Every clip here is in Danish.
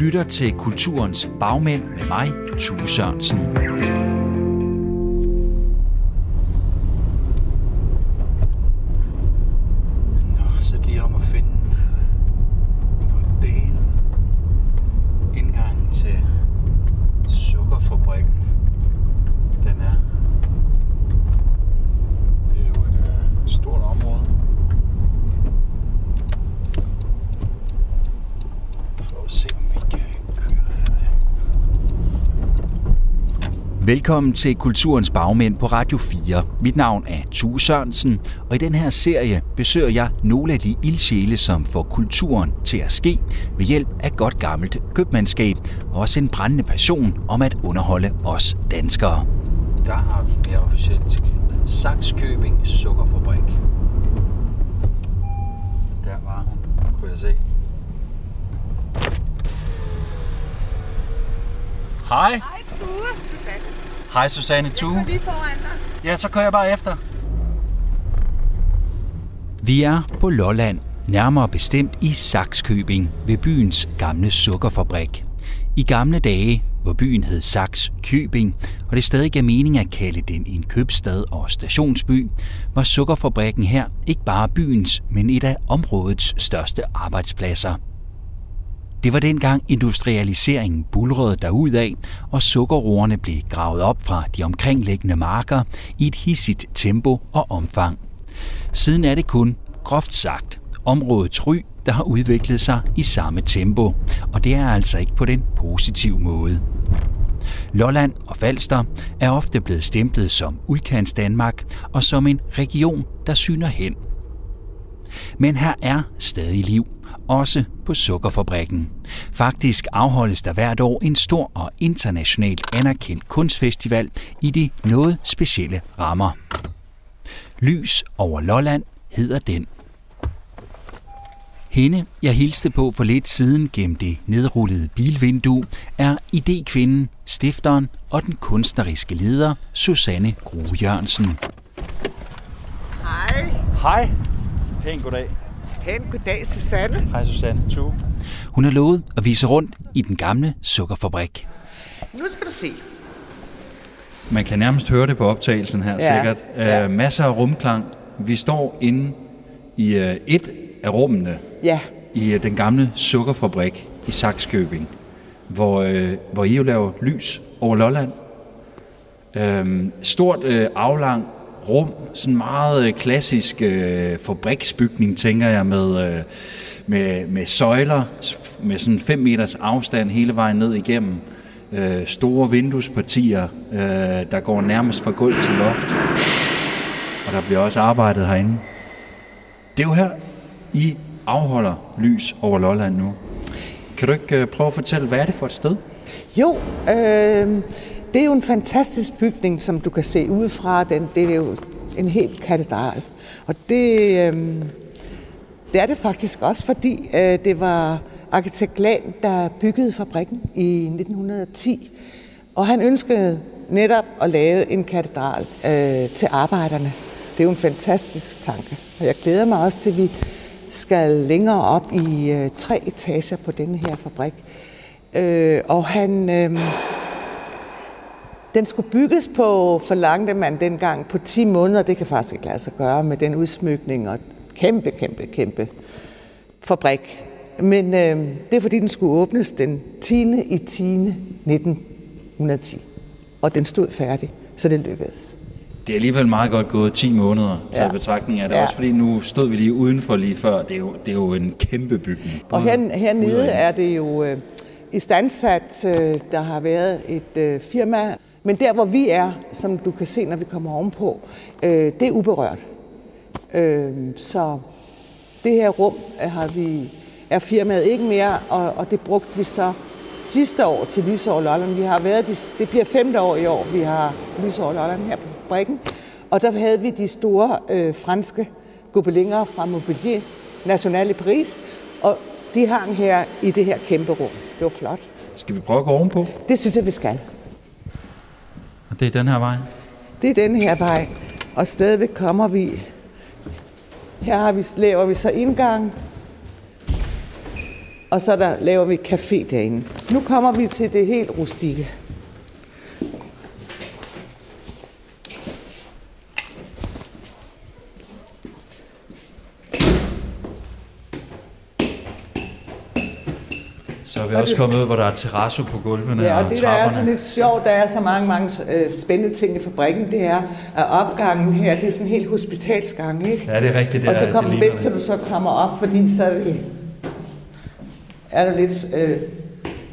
lytter til Kulturens Bagmænd med mig, Tue Sørensen. Nå, så lige om at finde på dagen indgangen til sukkerfabrikken. Den er. Det er jo et øh, stort område. Prøv at se, om vi kan køre herhen. Velkommen til Kulturens Bagmænd på Radio 4. Mit navn er Tue Sørensen, og i den her serie besøger jeg nogle af de ildsjæle, som får kulturen til at ske ved hjælp af godt gammelt købmandskab og også en brændende passion om at underholde os danskere. Der har vi mere officielt til Saxkøbing Sukkerfabrik. Der var hun, kunne jeg se. Hej. Hej Tue, Susanne. Hej Susanne Tue. Jeg lige foran dig. Ja, så kører jeg bare efter. Vi er på Lolland, nærmere bestemt i Saxkøbing ved byens gamle sukkerfabrik. I gamle dage, hvor byen hed Sax Købing, og det stadig gav mening at kalde den en købstad og stationsby, var sukkerfabrikken her ikke bare byens, men et af områdets største arbejdspladser. Det var dengang industrialiseringen bulrede derudad, og sukkerroerne blev gravet op fra de omkringliggende marker i et hissigt tempo og omfang. Siden er det kun, groft sagt, områdets ry, der har udviklet sig i samme tempo, og det er altså ikke på den positive måde. Lolland og Falster er ofte blevet stemplet som udkants Danmark og som en region, der syner hen. Men her er stadig liv, også på sukkerfabrikken. Faktisk afholdes der hvert år en stor og internationalt anerkendt kunstfestival i de noget specielle rammer. Lys over Lolland hedder den. Hende, jeg hilste på for lidt siden gennem det nedrullede bilvindue, er idékvinden, stifteren og den kunstneriske leder Susanne Grue Jørgensen. Hej. Hej. Pæn goddag. Pæn goddag, Susanne. Hej Susanne Tue. Hun har lovet at vise rundt i den gamle sukkerfabrik. Nu skal du se. Man kan nærmest høre det på optagelsen her, Ja, sikkert. ja. Uh, masser af rumklang. Vi står inde i uh, et af rummene Ja, i uh, den gamle sukkerfabrik i Saxkøbing, hvor, uh, hvor I jo laver lys over Lolland. Uh, stort uh, aflang rum, sådan meget øh, klassisk øh, fabriksbygning, tænker jeg, med, øh, med, med søjler, med sådan 5 meters afstand hele vejen ned igennem. Øh, store vinduespartier, øh, der går nærmest fra gulv til loft. Og der bliver også arbejdet herinde. Det er jo her, I afholder lys over Lolland nu. Kan du ikke øh, prøve at fortælle, hvad er det for et sted? jo, øh, det er jo en fantastisk bygning, som du kan se udefra. Den, det er jo en helt katedral. Og det, øh, det er det faktisk også, fordi øh, det var arkitekt Glan, der byggede fabrikken i 1910. Og han ønskede netop at lave en katedral øh, til arbejderne. Det er jo en fantastisk tanke. Og jeg glæder mig også til, at vi skal længere op i øh, tre etager på denne her fabrik. Øh, og han... Øh, den skulle bygges på, forlangte man dengang, på 10 måneder. Det kan faktisk ikke lade sig gøre med den udsmykning og kæmpe, kæmpe, kæmpe fabrik. Men øh, det er fordi, den skulle åbnes den 10. i 10. 1910. Og den stod færdig, så det lykkedes. Det er alligevel meget godt gået 10 måneder til Ja. betragtning af det. Ja. Også fordi nu stod vi lige udenfor lige før. Det er jo, det er jo en kæmpe bygning. Og her, hernede er det jo øh, i standsat, øh, der har været et øh, firma. Men der, hvor vi er, som du kan se, når vi kommer ovenpå, øh, det er uberørt. Øh, så det her rum har vi, er firmaet ikke mere, og, og det brugte vi så sidste år til Lysår Lolland. Vi har været, de, det bliver femte år i år, vi har Lysår Lolland her på fabrikken. Og der havde vi de store øh, franske gobelinger fra Mobilier National i Paris, og de hang her i det her kæmpe rum. Det var flot. Skal vi prøve at gå ovenpå? Det synes jeg, vi skal. Og det er den her vej. Det er den her vej, og stadigvæk kommer vi. Her har vi, laver vi så indgang, og Og så der laver vi café derinde. Nu kommer vi til det helt rustikke. Så er vi også kommet ud, hvor der er terrasse på gulvene Ja, og, og det der er trapperne. sådan lidt sjovt, der er så mange, mange øh, spændende ting i fabrikken, det er, at opgangen her, det er sådan helt hospitalsgang, ikke? Ja, det er rigtigt. Det og så er- kommer det vent til du så kommer op, fordi så er, det, er der lidt øh,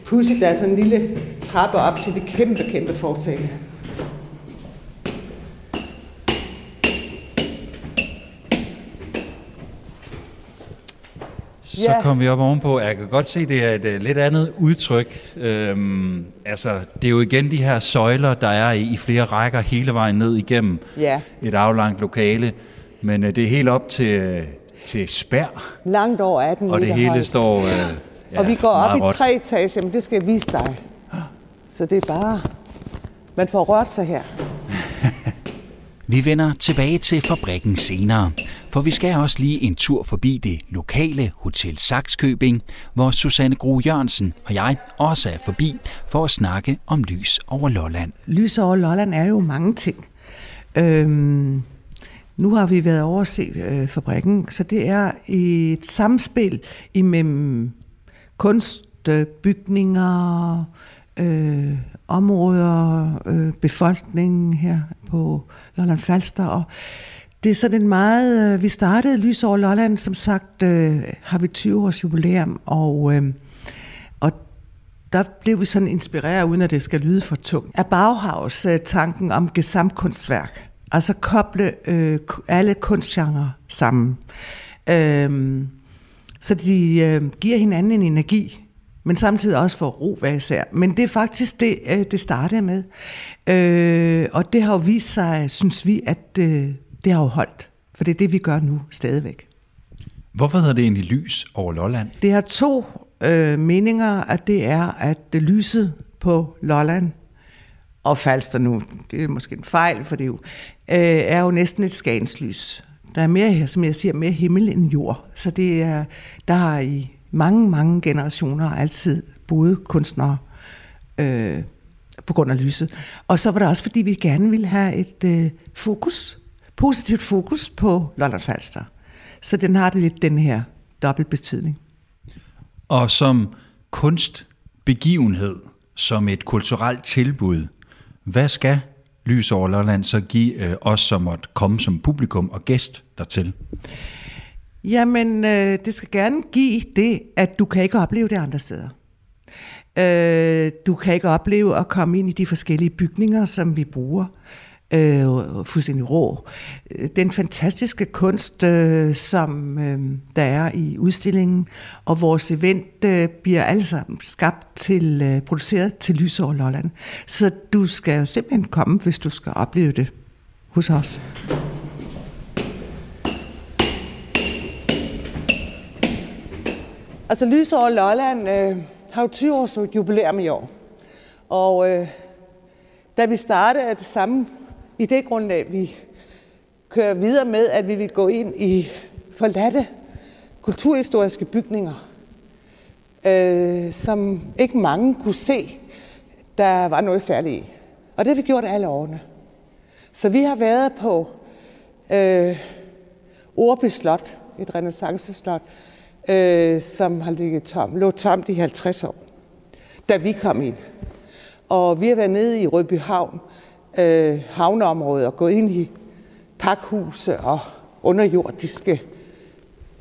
pudsigt, der er sådan en lille trappe op til det kæmpe, kæmpe fortale. Så Ja. kom vi op ovenpå. Jeg kan godt se, det er et uh, lidt andet udtryk. Øhm, altså, det er jo igen de her søjler, der er i, i flere rækker hele vejen ned igennem Ja, et aflangt lokale. Men uh, det er helt op til, uh, til spær, langt over 18 og det hele højt. står uh, ja, og vi går op meget i råt. tre etager, men det skal jeg vise dig. Så det er bare, man får rørt sig her. Vi vender tilbage til fabrikken senere, for vi skal også lige en tur forbi det lokale Hotel Saxkøbing, hvor Susanne Gro Jørgensen og jeg også er forbi for at snakke om lys over Lolland. Lys over Lolland er jo mange ting. Øhm, nu har vi været over at se øh, fabrikken, så det er et samspil imellem kunst, bygninger, øh, områder, øh, befolkningen her på Lolland Falster. Og det er sådan en meget... Øh, vi startede Lys over Lolland, som sagt øh, har vi 20 års jubilæum, og... Øh, og der blev vi sådan inspireret, uden at det skal lyde for tungt, af Bauhaus-tanken om gesamtkunstværk. Altså koble øh, alle kunstgenre sammen. Øh, så de øh, giver hinanden en energi, men samtidig også for ro hver især. Men det er faktisk det, øh, det startede med. Øh, og det har jo vist sig, synes vi, at øh, det har jo holdt. For det er det, vi gør nu stadigvæk. Hvorfor hedder det egentlig lys over Lolland? Det har to øh, meninger, at det er, at det lyset på Lolland og Falster nu, det er måske en fejl, for det er jo, øh, er jo næsten et skanslys. Der er mere her, som jeg siger, mere himmel end jord. Så det er, der har i mange, mange generationer altid boet kunstnere øh, på grund af lyset. Og så var det også, fordi vi gerne ville have et øh, fokus, positivt fokus på Lolland Falster. Så den har det lidt den her dobbelt betydning. Og som kunstbegivenhed, som et kulturelt tilbud, hvad skal Lys over Lolland så give øh, os, som måtte komme som publikum og gæst dertil? Jamen, øh, det skal gerne give det, at du kan ikke opleve det andre steder. Øh, du kan ikke opleve at komme ind i de forskellige bygninger, som vi bruger. Øh, fuldstændig rå. Øh, den fantastiske kunst, øh, som øh, der er i udstillingen, og vores event øh, bliver alle sammen skabt til, øh, produceret til Lys over Lolland. Så du skal simpelthen komme, hvis du skal opleve det hos os. Altså Lys over Lolland øh, har jo 20 års jubilæum i år. Og øh, da vi startede af det samme idégrundlag, vi kører videre med, at vi vil gå ind i forladte kulturhistoriske bygninger, øh, som ikke mange kunne se, der var noget særligt i. Og det har vi gjort alle årene. Så vi har været på øh, Orby Slot, et renaissanceslot, øh, som har ligget tom, lå tomt i 50 år, da vi kom ind. Og vi har været nede i Rødby Havn, øh, havneområdet, og gået ind i pakhuse og underjordiske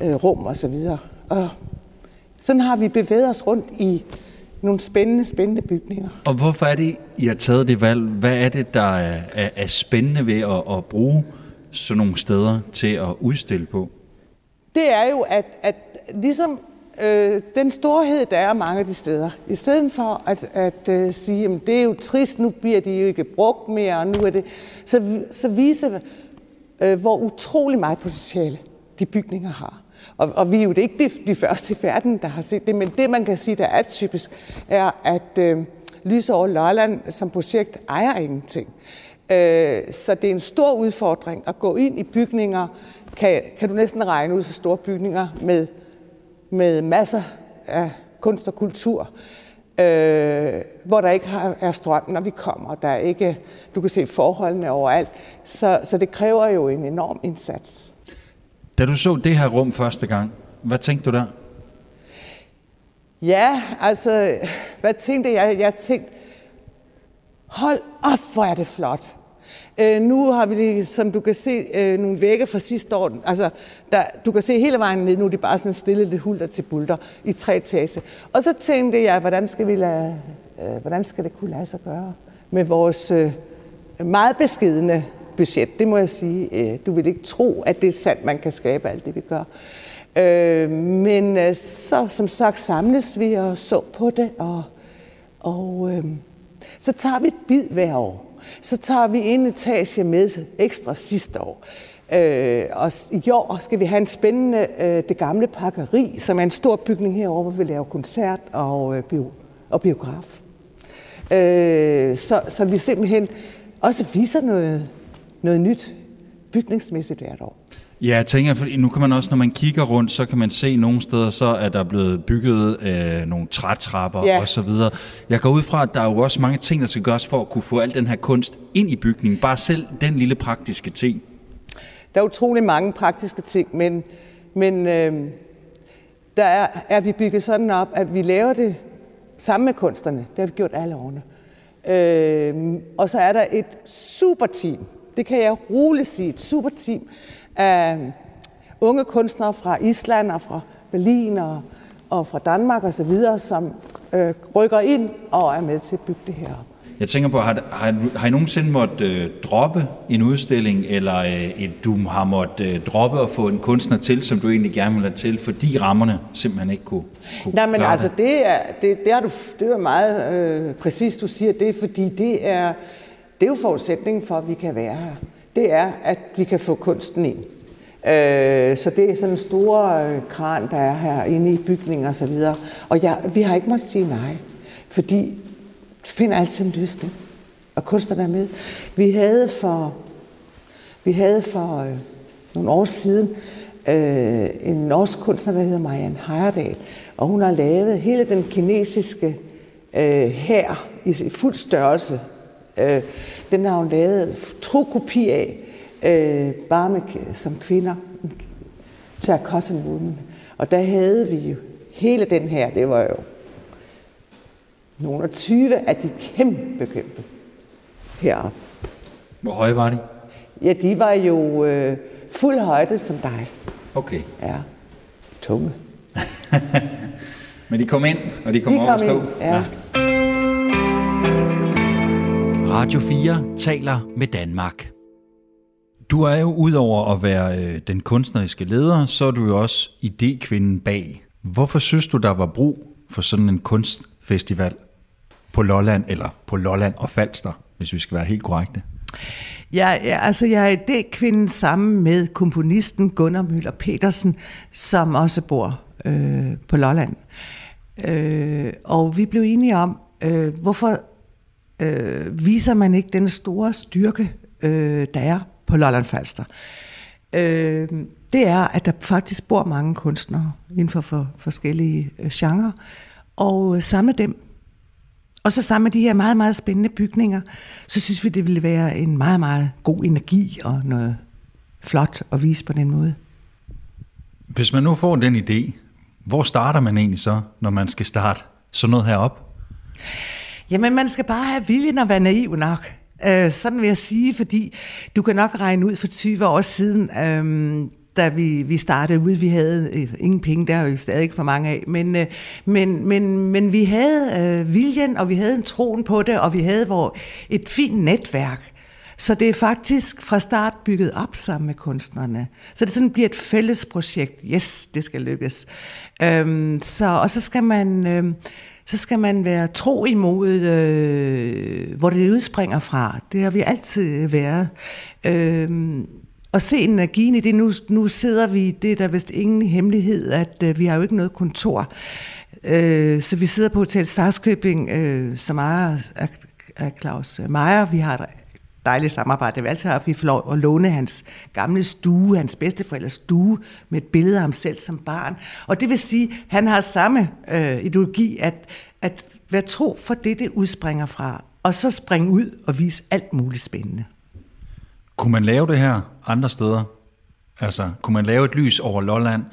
øh, rum og så videre. Og sådan har vi bevæget os rundt i nogle spændende, spændende bygninger. Og hvorfor er det, I har taget det valg? Hvad er det, der er, er, er spændende ved at, at bruge sådan nogle steder til at udstille på? det er jo, at, at ligesom øh, den storhed, der er mange af de steder, i stedet for at, at øh, sige, at det er jo trist, nu bliver de jo ikke brugt mere, og nu er det, så, så viser øh, hvor utrolig meget potentiale de bygninger har. Og, og vi er jo ikke de, de første i verden, der har set det, men det, man kan sige, der er typisk, er, at øh, Lysår Lolland som projekt ejer ingenting. Øh, så det er en stor udfordring at gå ind i bygninger, kan, kan du næsten regne ud så store bygninger med, med masser af kunst og kultur, øh, hvor der ikke er strøm, når vi kommer. Der er ikke, du kan se forholdene overalt. Så, så det kræver jo en enorm indsats. Da du så det her rum første gang, hvad tænkte du der? Ja, altså, hvad tænkte jeg? Jeg tænkte, hold op, hvor er det flot. Øh, nu har vi lige, som du kan se, øh, nogle vægge fra sidste år. Altså, der, du kan se hele vejen ned, nu er det bare sådan stille lidt hulter til bulter i tre tase. Og så tænkte jeg, hvordan skal, vi lade, øh, hvordan skal det kunne lade sig gøre med vores øh, meget beskidende budget. Det må jeg sige. Øh, du vil ikke tro, at det er sandt, man kan skabe alt det, vi gør. Øh, men øh, så som sagt samles vi og så på det, og, og øh, så tager vi et bid hver år. Så tager vi en etage med ekstra sidste år. Øh, og i år skal vi have en spændende øh, Det Gamle Pakkeri, som er en stor bygning herovre, hvor vi laver koncert og, øh, bio, og biograf. Øh, så, så vi simpelthen også viser noget, noget nyt bygningsmæssigt hvert år. Ja, jeg tænker, for nu kan man også, når man kigger rundt, så kan man se nogle steder, så er der blevet bygget øh, nogle trætrapper ja. og så videre. Jeg går ud fra, at der er jo også mange ting, der skal gøres for at kunne få al den her kunst ind i bygningen. Bare selv den lille praktiske ting. Der er utrolig mange praktiske ting, men, men øh, der er, er vi bygget sådan op, at vi laver det sammen med kunstnerne. Det har vi gjort alle årene. Øh, og så er der et super team. Det kan jeg roligt sige. Et super team af unge kunstnere fra Island og fra Berlin og, og fra Danmark osv., som øh, rykker ind og er med til at bygge det her op. Jeg tænker på, har, har, har I nogensinde måttet øh, droppe en udstilling, eller øh, et, du har måttet øh, droppe at få en kunstner til, som du egentlig gerne vil have til, fordi rammerne simpelthen ikke kunne, kunne Nej, men altså, det er, det, det, er du, det er meget øh, præcis, du siger det, fordi det er, det er jo forudsætningen for, at vi kan være her det er, at vi kan få kunsten ind. Øh, så det er sådan en stor øh, kran, der er her inde i bygningen og så videre. Og jeg, vi har ikke måttet sige nej, fordi vi finder altid en løsning. Og kunstnerne er med. Vi havde for, vi havde for øh, nogle år siden øh, en norsk kunstner, der hedder Marianne Heyerdahl, og hun har lavet hele den kinesiske øh, her i fuld størrelse. Øh, den har hun lavet tro kopi af, øh, bare med, som kvinder, til Cotton Woman. Og der havde vi jo hele den her, det var jo nogle af 20 af de kæmpe, kæmpe heroppe. Hvor høje var de? Ja, de var jo øh, fuld højde som dig. Okay. Ja, tunge. Men de kom ind, og de kom, de kom op og stå. ja. ja. Radio 4 taler med Danmark. Du er jo udover at være øh, den kunstneriske leder, så er du jo også idékvinden bag. Hvorfor synes du, der var brug for sådan en kunstfestival på Lolland, eller på Lolland og Falster, hvis vi skal være helt korrekte? Ja, ja altså jeg er idékvinden sammen med komponisten Gunnar Møller Petersen, som også bor øh, på Lolland. Øh, og vi blev enige om, øh, hvorfor øh, viser man ikke den store styrke, øh, der er på Lolland Falster. Øh, det er, at der faktisk bor mange kunstnere inden for, for forskellige øh, genrer, og øh, sammen med dem, og så sammen med de her meget, meget spændende bygninger, så synes vi, det ville være en meget, meget god energi og noget flot at vise på den måde. Hvis man nu får den idé, hvor starter man egentlig så, når man skal starte sådan noget herop? Jamen, man skal bare have viljen at være naiv nok. Øh, sådan vil jeg sige, fordi du kan nok regne ud for 20 år siden, øh, da vi, vi startede ud, vi havde øh, ingen penge, der er jo stadig ikke for mange af, men, øh, men, men, men vi havde øh, viljen, og vi havde en troen på det, og vi havde vor, et fint netværk. Så det er faktisk fra start bygget op sammen med kunstnerne. Så det sådan bliver et fælles projekt. Yes, det skal lykkes. Øhm, så, og så skal man... Øh, så skal man være tro imod, øh, hvor det udspringer fra. Det har vi altid øh, været. Øh, og se energien i det. Nu, nu sidder vi, det er der vist ingen hemmelighed, at øh, vi har jo ikke noget kontor. Øh, så vi sidder på Hotel Starskøbing, øh, som ejer af, af Claus Meier. Vi har dejligt samarbejde. Vi altid har vi får lov at låne hans gamle stue, hans bedsteforældres stue, med et billede af ham selv som barn. Og det vil sige, at han har samme øh, ideologi, at, at være tro for det, det udspringer fra, og så springe ud og vise alt muligt spændende. Kunne man lave det her andre steder? Altså, kunne man lave et lys over Lolland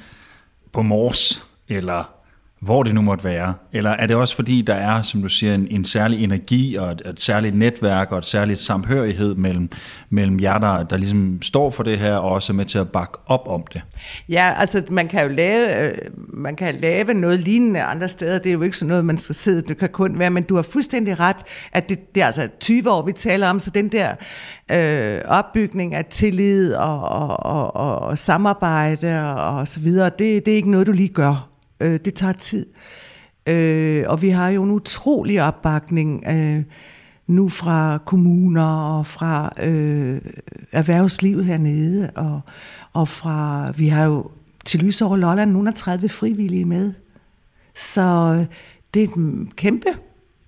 på Mors, eller hvor det nu måtte være? Eller er det også fordi, der er, som du siger, en, en særlig energi og et, et særligt netværk og et særligt samhørighed mellem, mellem jer, der, der ligesom står for det her, og også er med til at bakke op om det? Ja, altså man kan jo lave, øh, man kan lave noget lignende andre steder. Det er jo ikke sådan noget, man skal sidde, det kan kun være, men du har fuldstændig ret, at det, det er altså 20 år, vi taler om, så den der øh, opbygning af tillid og, og, og, og, og samarbejde og, og så videre, det, det er ikke noget, du lige gør Øh, det tager tid. Øh, og vi har jo en utrolig opbakning øh, nu fra kommuner og fra øh, erhvervslivet hernede. Og, og fra, vi har jo til Lys over Lolland nogle 30 frivillige med. Så øh, det er et kæmpe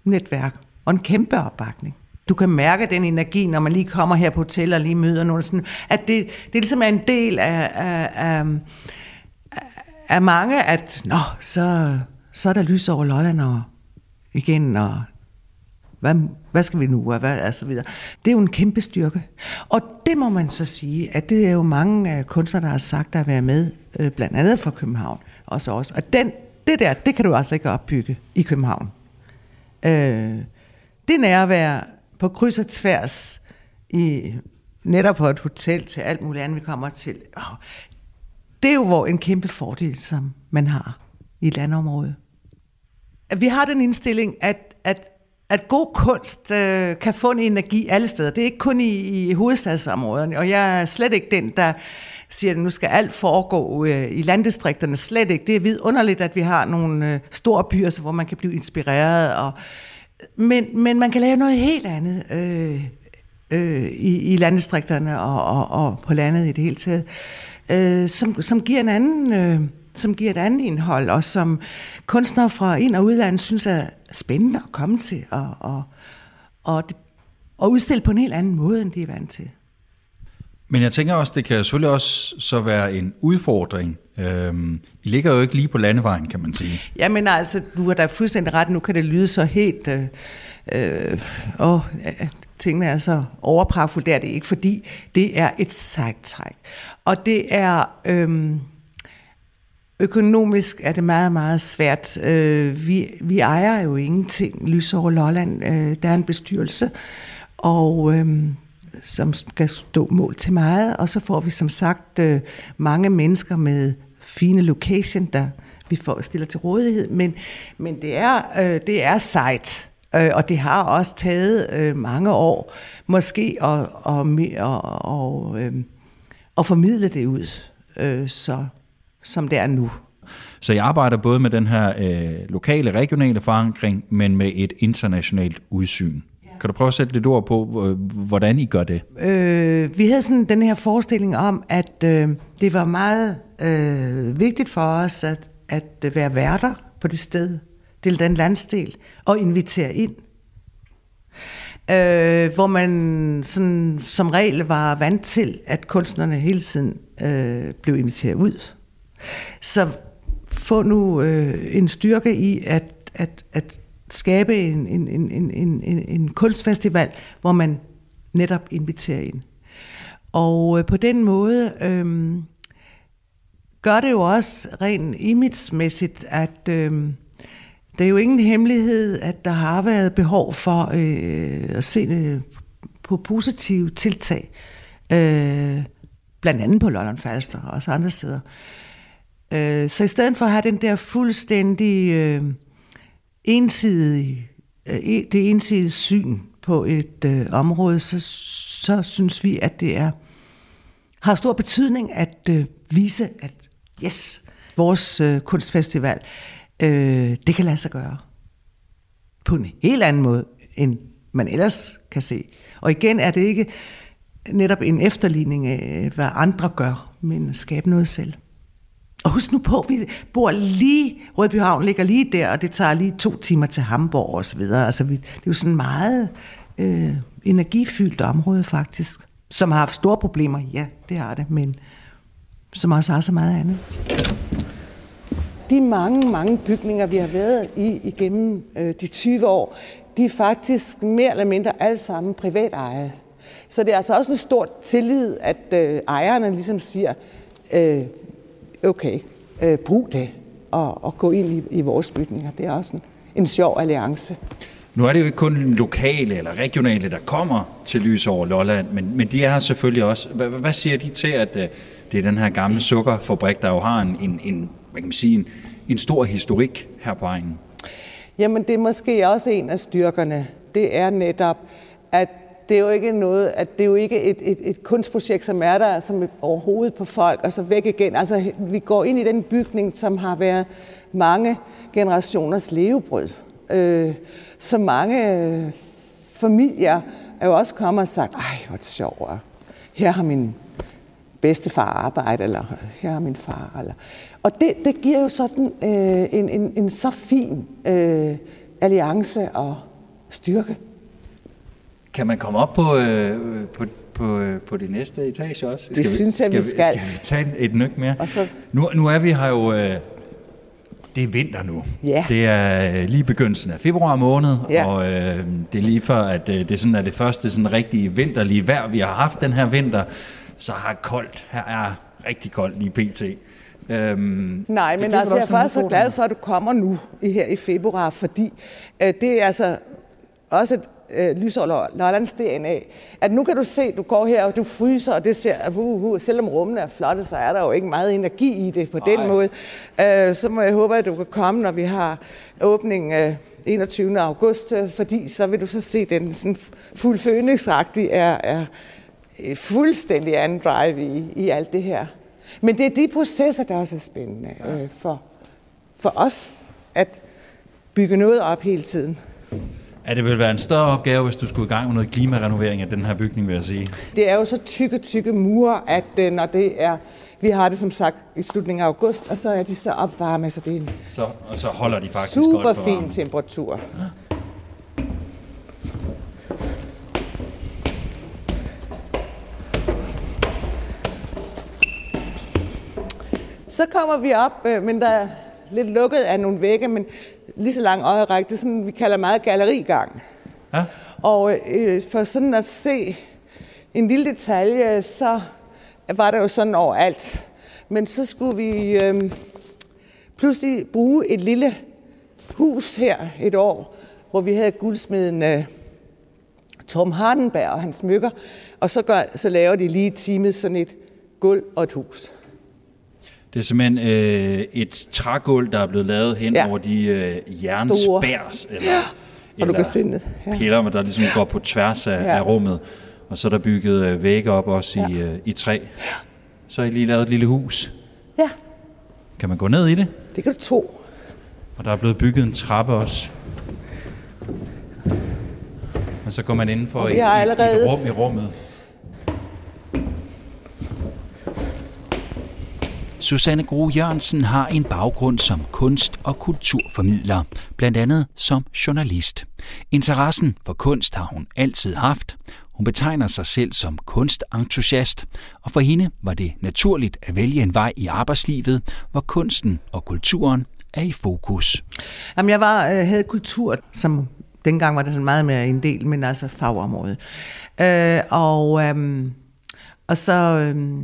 netværk og en kæmpe opbakning. Du kan mærke den energi, når man lige kommer her på hotel og lige møder nogen. Sådan, at det, det ligesom er en del af, af, af er mange, at nå, så, så er der lys over Lolland og igen, og hvad, hvad skal vi nu, og hvad, og så videre. Det er jo en kæmpe styrke. Og det må man så sige, at det er jo mange øh, kunstnere, der har sagt, at være med, øh, blandt andet fra København, også også. Og den, det der, det kan du altså ikke opbygge i København. Øh, det nærvær på kryds og tværs i netop på et hotel til alt muligt andet, vi kommer til. Oh, det er jo hvor en kæmpe fordel, som man har i et landområde. Vi har den indstilling, at, at, at god kunst øh, kan få en energi alle steder. Det er ikke kun i, i hovedstadsområderne, og jeg er slet ikke den, der siger, at nu skal alt foregå øh, i landdistrikterne. Slet ikke. Det er vidunderligt, at vi har nogle øh, store byer, hvor man kan blive inspireret. Og, men, men man kan lave noget helt andet øh, øh, i, i landdistrikterne og, og, og på landet i det hele taget øh, som, som giver en anden... Øh, som giver et andet indhold, og som kunstnere fra ind- og udlandet synes er spændende at komme til, og, og, og, og udstille på en helt anden måde, end de er vant til. Men jeg tænker også, det kan selvfølgelig også så være en udfordring. Øhm, I ligger jo ikke lige på landevejen, kan man sige. Jamen altså, du har da fuldstændig ret. Nu kan det lyde så helt... Øh, øh, åh, øh, tingene er så overpragtfulde. Det er det ikke, fordi det er et sejt træk. Og det er... Øh, Økonomisk er det meget, meget svært. Øh, vi, vi ejer jo ingenting. Lys over Lolland, øh, der er en bestyrelse, og øh, som skal stå mål til meget. Og så får vi som sagt øh, mange mennesker med fine location, der vi får stiller til rådighed. Men, men det, er, øh, det er sejt. Øh, og det har også taget øh, mange år, måske, at, og, og, og, øh, at formidle det ud, øh, så, som det er nu. Så jeg arbejder både med den her øh, lokale, regionale forankring, men med et internationalt udsyn. Kan du prøve at sætte lidt ord på, hvordan I gør det? Øh, vi havde sådan den her forestilling om, at øh, det var meget øh, vigtigt for os at, at være værter på det sted, til den landsdel, og invitere ind. Øh, hvor man sådan, som regel var vant til, at kunstnerne hele tiden øh, blev inviteret ud. Så få nu øh, en styrke i at, at, at skabe en, en, en, en, en, en kunstfestival, hvor man netop inviterer ind. Og øh, på den måde øh, gør det jo også rent imagemæssigt, at øh, det er jo ingen hemmelighed, at der har været behov for øh, at se øh, på positive tiltag, øh, blandt andet på London Falster og også andre steder. Øh, så i stedet for at have den der fuldstændig øh, ensidige, øh, e-, det ensidige syn på et øh, område, så, så synes vi, at det er har stor betydning at øh, vise, at yes, vores øh, kunstfestival øh, det kan lade sig gøre. På en helt anden måde, end man ellers kan se. Og igen er det ikke netop en efterligning af, hvad andre gør, men skabe noget selv. Og husk nu på, vi bor lige, Rødbyhavn ligger lige der, og det tager lige to timer til Hamburg og så videre. Altså, vi, det er jo sådan meget øh, energifyldt område faktisk, som har haft store problemer. Ja, det har det, men som også har så meget andet. De mange, mange bygninger, vi har været i igennem øh, de 20 år, de er faktisk mere eller mindre alle sammen privat ejet. Så det er altså også en stor tillid, at øh, ejerne ligesom siger, øh, okay, øh, brug det og, og gå ind i, i vores bygninger. Det er også en, en sjov alliance. Nu er det jo ikke kun lokale eller regionale, der kommer til Lys over Lolland, men, men de er her selvfølgelig også. Hvad, hvad siger de til, at øh, det er den her gamle sukkerfabrik, der jo har en, en, en, hvad kan man sige, en, en stor historik her på egnen? Jamen, det er måske også en af styrkerne. Det er netop, at det er jo ikke noget, at det er jo ikke et, et, et kunstprojekt, som er der som overhovedet på folk, og så væk igen. Altså, vi går ind i den bygning, som har været mange generationers levebrød. Øh, så mange øh, familier er jo også kommet og sagt, ej, hvor det sjovt, her har min bedstefar arbejdet, eller her har min far. Eller. Og det, det giver jo sådan øh, en, en, en så fin øh, alliance og styrke. Kan man komme op på, øh, på, på, øh, på det næste etage også? Det skal synes jeg, vi skal. Skal vi tage et nyk mere? Og så... nu, nu er vi her jo... Øh, det er vinter nu. Ja. Det er øh, lige begyndelsen af februar måned, ja. og øh, det er lige før, at øh, det sådan er det første sådan rigtige vinterlige vejr, vi har haft den her vinter. Så har koldt. Her er rigtig koldt lige pt. Øhm, Nej, men altså, jeg er faktisk så glad for, at du kommer nu her i februar, fordi øh, det er altså også et øh, Lysår Lollands DNA, at nu kan du se, du går her, og du fryser, og det ser, uh, uh, selvom rummene er flotte, så er der jo ikke meget energi i det på Ej. den måde. Øh, så må jeg håbe, at du kan komme, når vi har åbning øh, 21. august, øh, fordi så vil du så se, den sådan fuld phoenix er, er fuldstændig anden drive i, i alt det her. Men det er de processer, der også er spændende øh, for, for os, at bygge noget op hele tiden. Ja, det vil være en større opgave, hvis du skulle i gang med noget klimarenovering af den her bygning, vil jeg sige. Det er jo så tykke, tykke mure, at øh, når det er... Vi har det som sagt i slutningen af august, og så er de så opvarme, så det er en så, og så holder de faktisk super godt for fin temperatur. Ja. Så kommer vi op, øh, men der er lidt lukket af nogle vægge, men lige så lang øjerække. Det er sådan, vi kalder meget gallerigang. Ja. Og øh, for sådan at se en lille detalje, så var der jo sådan overalt. Men så skulle vi øh, pludselig bruge et lille hus her et år, hvor vi havde guldsmeden øh, Tom Hardenberg og hans smykker, og så, gør, så laver de lige i teamet sådan et gulv og et hus. Det er simpelthen øh, et trægulv, der er blevet lavet hen ja. over de øh, jernspærs, eller, ja. og du kan se det. Ja. piller, der ligesom går på tværs af, ja. af rummet. Og så er der bygget øh, vægge op også ja. i, øh, i træ. Så har I lige lavet et lille hus. Ja. Kan man gå ned i det? Det kan du tro. Og der er blevet bygget en trappe også. Og så går man indenfor i, i, i rum i rummet. Susanne Gro Jørgensen har en baggrund som kunst- og kulturformidler, blandt andet som journalist. Interessen for kunst har hun altid haft. Hun betegner sig selv som kunstentusiast, og for hende var det naturligt at vælge en vej i arbejdslivet, hvor kunsten og kulturen er i fokus. Jamen, jeg var, øh, havde kultur, som dengang var det sådan meget mere en del, men altså fagområde. Øh, og, øh, og så øh,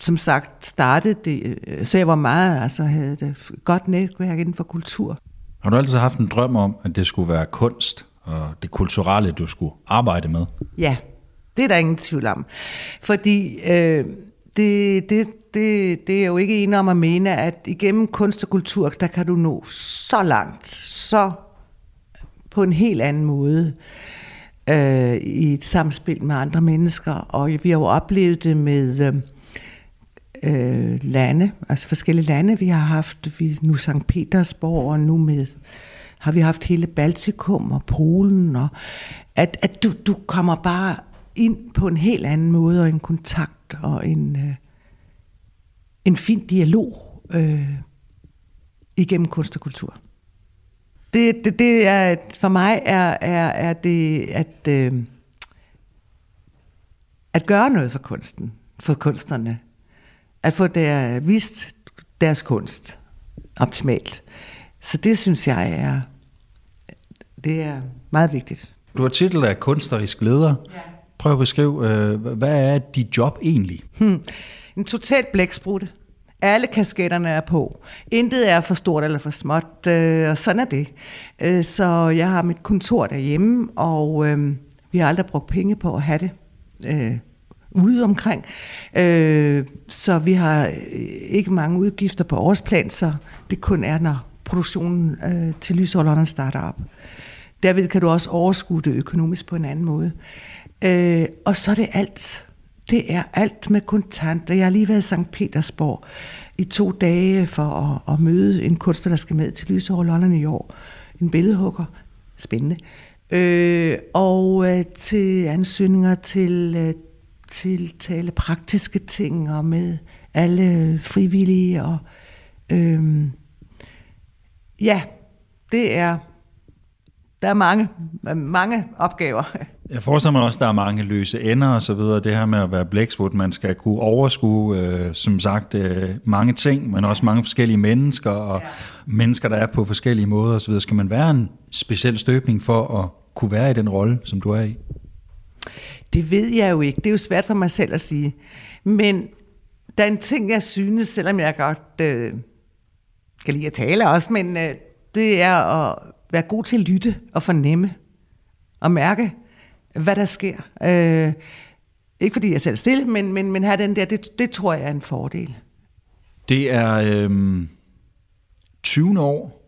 som sagt startede det, så jeg var meget, altså havde det godt netværk inden for kultur. Har du altid haft en drøm om, at det skulle være kunst og det kulturelle, du skulle arbejde med? Ja, det er der ingen tvivl om. Fordi øh, det, det, det, det er jo ikke en om at mene, at igennem kunst og kultur, der kan du nå så langt, så på en helt anden måde øh, i et samspil med andre mennesker. Og vi har jo oplevet det med... Øh, øh, lande, altså forskellige lande. Vi har haft vi, nu St. Petersborg, og nu med har vi haft hele Baltikum og Polen, og at, at du, du kommer bare ind på en helt anden måde, og en kontakt, og en, øh, en fin dialog øh, igennem kunst og kultur. det, det, det er, for mig er, er, er det at, øh, at gøre noget for kunsten, for kunstnerne. At få der, vist deres kunst optimalt. Så det synes jeg er, det er meget vigtigt. Du har titel af kunstnerisk leder. Ja. Prøv at beskrive, øh, hvad er dit job egentlig? Hmm. En total blæksprutte. Alle kasketterne er på. Intet er for stort eller for småt, øh, og sådan er det. Øh, så jeg har mit kontor derhjemme, og øh, vi har aldrig brugt penge på at have det øh, ude omkring. Øh, så vi har øh, ikke mange udgifter på årsplan, så det kun er, når produktionen øh, til lysholderen starter op. Derved kan du også overskue det økonomisk på en anden måde. Øh, og så er det alt. Det er alt med kontanter. Jeg har lige været i St. Petersborg i to dage for at, at møde en kunstner, der skal med til Lyseår London i år. En billedhugger. Spændende. Øh, og øh, til ansøgninger til, øh, til tale praktiske ting og med alle frivillige. Og, øh, ja, det er der er mange, mange opgaver. Jeg forestiller mig også, at der er mange løse ender og så videre. Det her med at være blæksprut, man skal kunne overskue, øh, som sagt, øh, mange ting, men også mange forskellige mennesker, og ja. mennesker, der er på forskellige måder og så videre. Skal man være en speciel støbning for at kunne være i den rolle, som du er i? Det ved jeg jo ikke. Det er jo svært for mig selv at sige. Men der er en ting, jeg synes, selvom jeg godt øh, kan lide at tale også, men øh, det er at være god til at lytte og fornemme og mærke, hvad der sker. Øh, ikke fordi jeg selv er stille, men, men, men have den der, det, det tror jeg er en fordel. Det er øh, 20 år,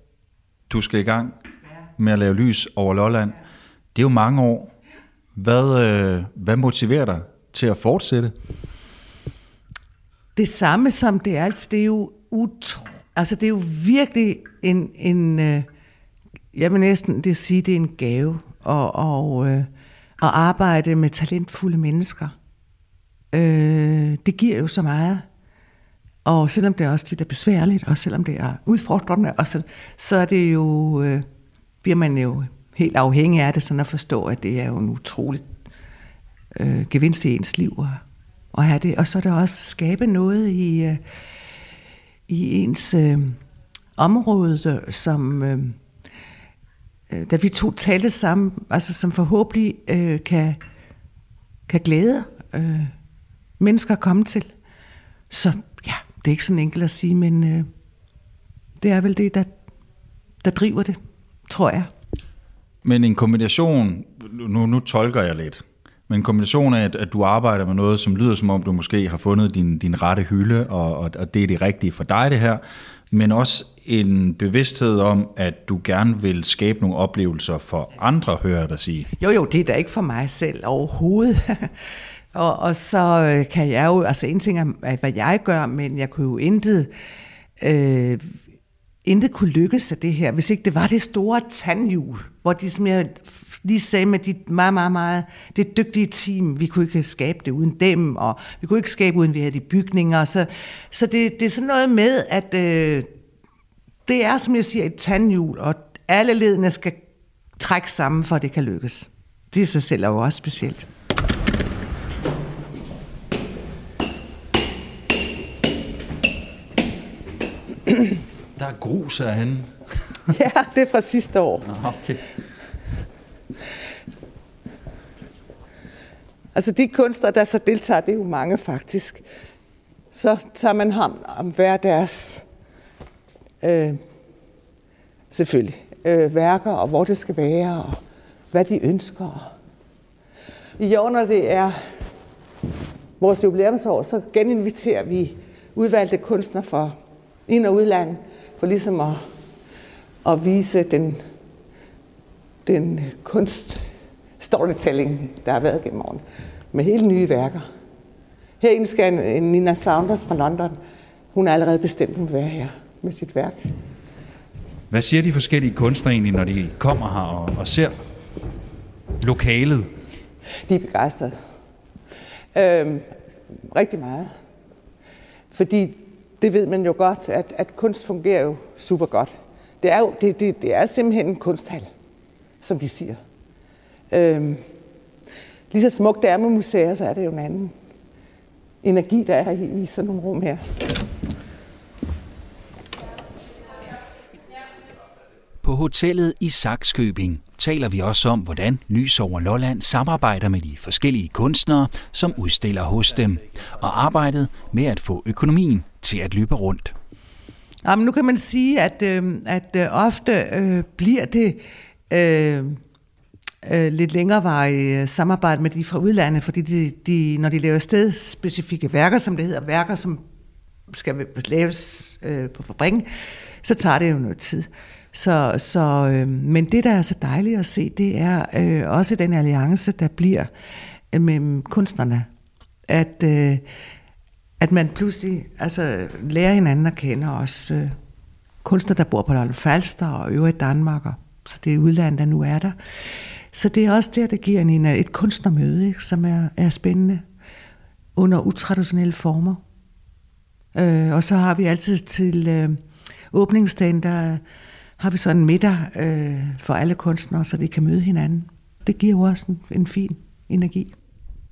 du skal i gang med at lave lys over Lolland. Det er jo mange år. Hvad, øh, hvad motiverer dig til at fortsætte? Det samme som det er, altså det er jo utro, altså det er jo virkelig en, en øh, jeg vil næsten det sige, det er en gave og, og, øh, at arbejde med talentfulde mennesker. Øh, det giver jo så meget. Og selvom det er også tit er besværligt, og selvom det er udfordrende, og så, så er det jo, øh, bliver man jo helt afhængig af det, sådan at forstå, at det er jo en utrolig øh, gevinst i ens liv at, at have det. Og så er det også skabe noget i, øh, i ens øh, område, som... Øh, øh, da vi to talte sammen, altså som forhåbentlig øh, kan, kan glæde øh, mennesker at komme til. Så ja, det er ikke sådan enkelt at sige, men øh, det er vel det, der, der driver det, tror jeg. Men en kombination, nu, nu tolker jeg lidt, men en kombination af, at, at du arbejder med noget, som lyder som om, du måske har fundet din, din rette hylde, og, og, og det er det rigtige for dig det her, men også en bevidsthed om, at du gerne vil skabe nogle oplevelser for andre, hører jeg dig sige. Jo, jo, det er da ikke for mig selv overhovedet. og, og så øh, kan jeg jo, altså en ting er, hvad jeg gør, men jeg kunne jo intet, øh, intet kunne lykkes af det her, hvis ikke det var det store tandhjul, hvor de, som jeg lige sagde med de meget, meget, meget, det dygtige team, vi kunne ikke skabe det uden dem, og vi kunne ikke skabe uden vi havde de bygninger, så, så det, det er sådan noget med, at øh, det er, som jeg siger, et tandhjul, og alle ledene skal trække sammen, for at det kan lykkes. Det i sig selv er jo også specielt. Der er grus herhenne. ja, det er fra sidste år. Okay. Altså de kunstnere, der så deltager, det er jo mange faktisk. Så tager man ham om hver deres øh, selvfølgelig øh, værker, og hvor det skal være, og hvad de ønsker. I år, når det er vores jubilæumsår, så geninviterer vi udvalgte kunstnere fra ind- og udland, for ligesom at, at vise den, den kunst storytelling, der har været gennem årene, med hele nye værker. Herinde skal Nina Saunders fra London, hun er allerede bestemt, hun vil være her med sit værk. Hvad siger de forskellige kunstnere egentlig, når de kommer her og, og ser lokalet? De er begejstrede. Øhm, rigtig meget. Fordi det ved man jo godt, at, at kunst fungerer jo super godt, Det er jo det, det, det er simpelthen en kunsthal, som de siger. Øhm, lige så smukt det er med museer, så er det jo en anden energi, der er i, i sådan nogle rum her. På hotellet i Saxkøbing taler vi også om, hvordan Lys over Lolland samarbejder med de forskellige kunstnere, som udstiller hos dem, og arbejdet med at få økonomien til at løbe rundt. Jamen, nu kan man sige, at, øh, at øh, ofte øh, bliver det øh, øh, lidt længerevarige øh, samarbejde med de fra udlandet, fordi de, de, når de laver stedspecifikke værker, som det hedder, værker, som skal laves øh, på fabrikken, så tager det jo noget tid. Så, så, øh, men det, der er så dejligt at se, det er øh, også den alliance, der bliver øh, mellem kunstnerne. At, øh, at man pludselig altså, lærer hinanden at kende også øh, kunstnere, der bor på Lolland Falster og øvrigt Danmark, og, så det er udlandet, der nu er der. Så det er også der, der giver en, øh, et kunstnermøde, ikke, som er, er spændende under utraditionelle former. Øh, og så har vi altid til øh, åbningsdagen, der har vi sådan en middag øh, for alle kunstnere, så de kan møde hinanden. Det giver jo også en, en fin energi.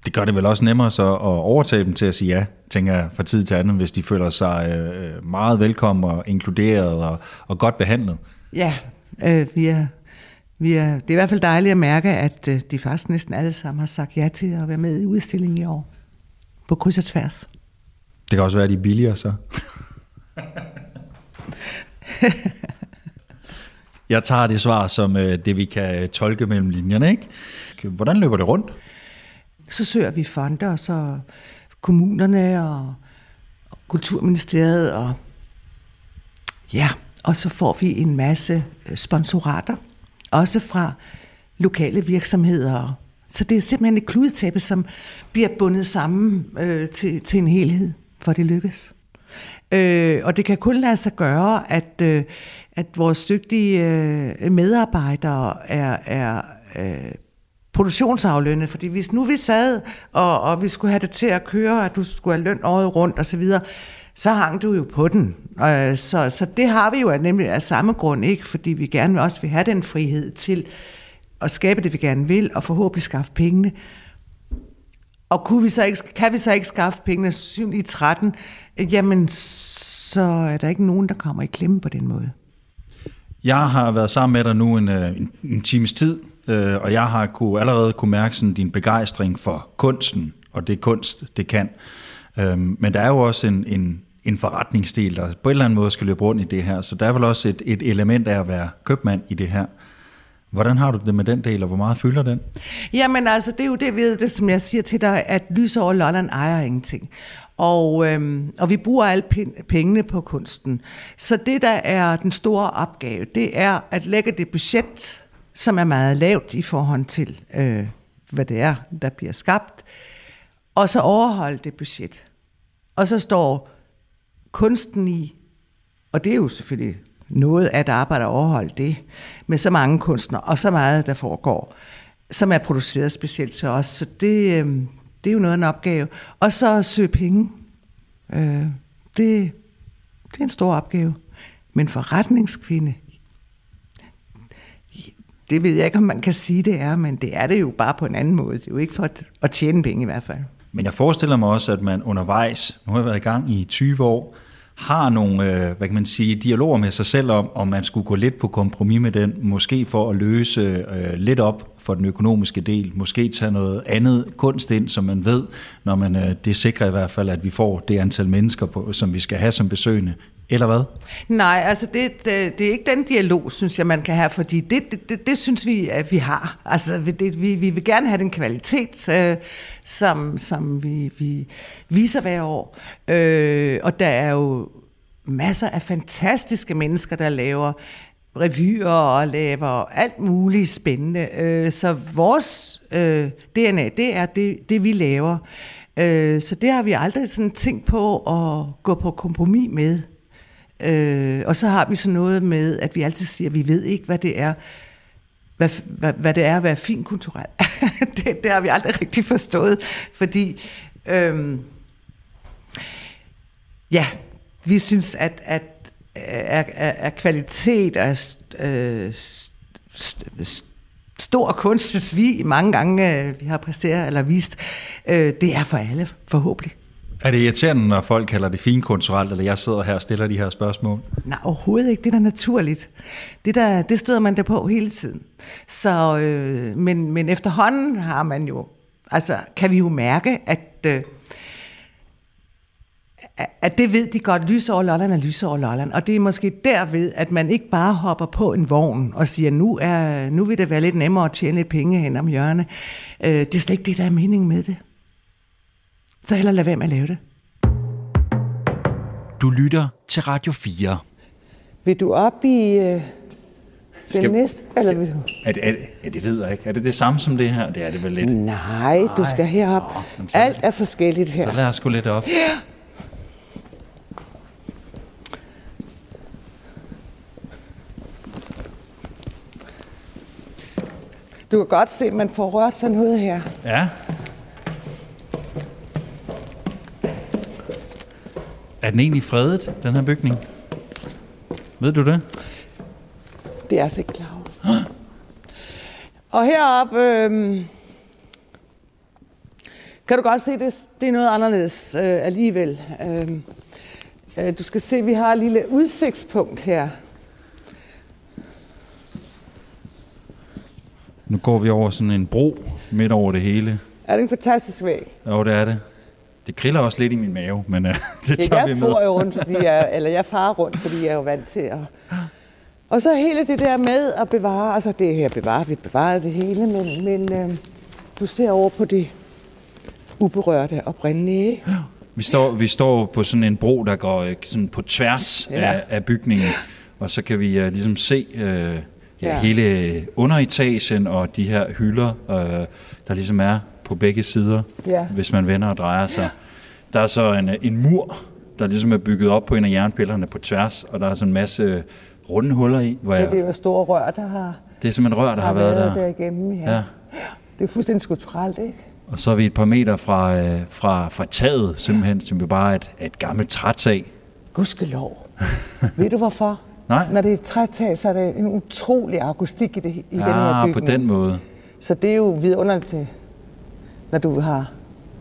Det gør det vel også nemmere så at overtage dem til at sige ja, tænker jeg, fra tid til anden, hvis de føler sig øh, meget velkommen og inkluderet og, og godt behandlet. Ja, øh, vi er, vi er, det er i hvert fald dejligt at mærke, at øh, de faktisk næsten alle sammen har sagt ja til at være med i udstillingen i år. På kryds og tværs. Det kan også være, at de er billigere så. Jeg tager det svar som øh, det, vi kan øh, tolke mellem linjerne. Ikke? Hvordan løber det rundt? Så søger vi fonder, så kommunerne og, og Kulturministeriet, og ja, og så får vi en masse øh, sponsorater, også fra lokale virksomheder. Så det er simpelthen et kludetæppe, som bliver bundet sammen øh, til, til en helhed, for det lykkes. Øh, og det kan kun lade sig gøre, at, øh, at vores dygtige øh, medarbejdere er, er øh, produktionsaflønnet. Fordi hvis nu vi sad, og, og vi skulle have det til at køre, at du skulle have løn året rundt osv., så hang du jo på den. Øh, så, så det har vi jo nemlig af samme grund ikke, fordi vi gerne også vil have den frihed til at skabe det, vi gerne vil, og forhåbentlig skaffe pengene. Og kunne vi så ikke, kan vi så ikke skaffe pengene 7 i 13, jamen så er der ikke nogen, der kommer i klemme på den måde. Jeg har været sammen med dig nu en, øh, en, en times tid, øh, og jeg har kunne, allerede kunne mærke sådan din begejstring for kunsten, og det kunst, det kan. Øhm, men der er jo også en, en, en forretningsdel, der på en eller anden måde skal løbe rundt i det her, så der er vel også et, et element af at være købmand i det her. Hvordan har du det med den del, og hvor meget fylder den? Jamen altså, det er jo det, ved det, som jeg siger til dig, at Lys over Lolland ejer ingenting. Og, øhm, og vi bruger alle pengene på kunsten. Så det, der er den store opgave, det er at lægge det budget, som er meget lavt i forhold til, øh, hvad det er, der bliver skabt, og så overholde det budget. Og så står kunsten i, og det er jo selvfølgelig noget at arbejde at overholde det, med så mange kunstnere, og så meget, der foregår, som er produceret specielt til os. Så det, øh, det er jo noget af en opgave. Og så søge penge. Øh, det, det er en stor opgave. Men forretningskvinde, det ved jeg ikke, om man kan sige, det er, men det er det jo bare på en anden måde. Det er jo ikke for at, at tjene penge i hvert fald. Men jeg forestiller mig også, at man undervejs, nu har jeg været i gang i 20 år, har nogle, øh, hvad kan man sige, dialoger med sig selv om, om man skulle gå lidt på kompromis med den, måske for at løse øh, lidt op for den økonomiske del, måske tage noget andet kunst ind, som man ved, når man, øh, det sikrer i hvert fald, at vi får det antal mennesker, på, som vi skal have som besøgende, eller hvad? Nej, altså det, det, det er ikke den dialog, synes jeg, man kan have, fordi det, det, det, det synes vi, at vi har. Altså det, vi, vi vil gerne have den kvalitet, øh, som, som vi, vi viser hver år. Øh, og der er jo masser af fantastiske mennesker, der laver revyer og laver alt muligt spændende. Øh, så vores øh, DNA, det er det, det vi laver. Øh, så det har vi aldrig sådan tænkt på at gå på kompromis med. Øh, og så har vi så noget med, at vi altid siger, at vi ved ikke, hvad det er, hvad, hvad, hvad det er at være fin kulturel. det, det har vi aldrig rigtig forstået, fordi øh, ja, vi synes, at, at at, at kvalitet og øh, st, stor kunst, vi mange gange øh, vi har præsteret eller vist, øh, det er for alle, forhåbentlig. Er det irriterende, når folk kalder det finkulturelt, eller jeg sidder her og stiller de her spørgsmål? Nej, overhovedet ikke. Det er da naturligt. Det, der, det støder man der på hele tiden. Så, øh, men, men efterhånden har man jo, altså kan vi jo mærke, at, øh, at det ved de godt, lys over Lolland er lys over Lolland. Og det er måske derved, at man ikke bare hopper på en vogn og siger, nu, er, nu vil det være lidt nemmere at tjene penge hen om hjørnet. Øh, det er slet ikke det, der er mening med det. Så heller lad være med at lave det. Du lytter til Radio 4. Vil du op i øh, den skal, næste, eller vil du? Er det, er, det, er det ved jeg ikke. Er det det samme som det her? Det er det vel lidt. Nej, du skal herop. Nå, Alt er forskelligt her. Så lad os gå lidt op. Ja. Du kan godt se, at man får rørt sig noget her. Ja. Er den egentlig fredet, den her bygning? Ved du det? Det er jeg så ikke klar over. Og heroppe øh, kan du godt se, det, det er noget anderledes øh, alligevel. Øh, øh, du skal se, vi har et lille udsigtspunkt her. Nu går vi over sådan en bro midt over det hele. Er det en fantastisk væg? Jo, det er det. Det kriller også lidt i min mave, men uh, det tager jeg vi med. Jeg rundt, fordi jeg, eller jeg farer rundt, fordi jeg er jo vant til at... Og så hele det der med at bevare, altså det her bevare, vi bevarer det hele, men, men uh, du ser over på det uberørte. Ja. Vi står, vi står på sådan en bro, der går øh, sådan på tværs ja. af, af bygningen, og så kan vi uh, ligesom se uh, ja, ja. hele underetagen og de her hylder, uh, der ligesom er på begge sider, ja. hvis man vender og drejer sig. Der er så en, en mur, der ligesom er bygget op på en af jernpillerne på tværs, og der er så en masse runde huller i. Hvor jeg, ja, det er jo store rør, der har... Det er simpelthen rør, der har, har været, været der. der igennem, ja. ja. Det er fuldstændig skulpturelt, ikke? Og så er vi et par meter fra, øh, fra, fra taget, simpelthen, som er bare et, et gammelt trætag. Gudskelov. Ved du hvorfor? Nej. Når det er et trætag, så er det en utrolig akustik i, det, i ja, den her bygning. på den måde. Så det er jo vidunderligt til når du har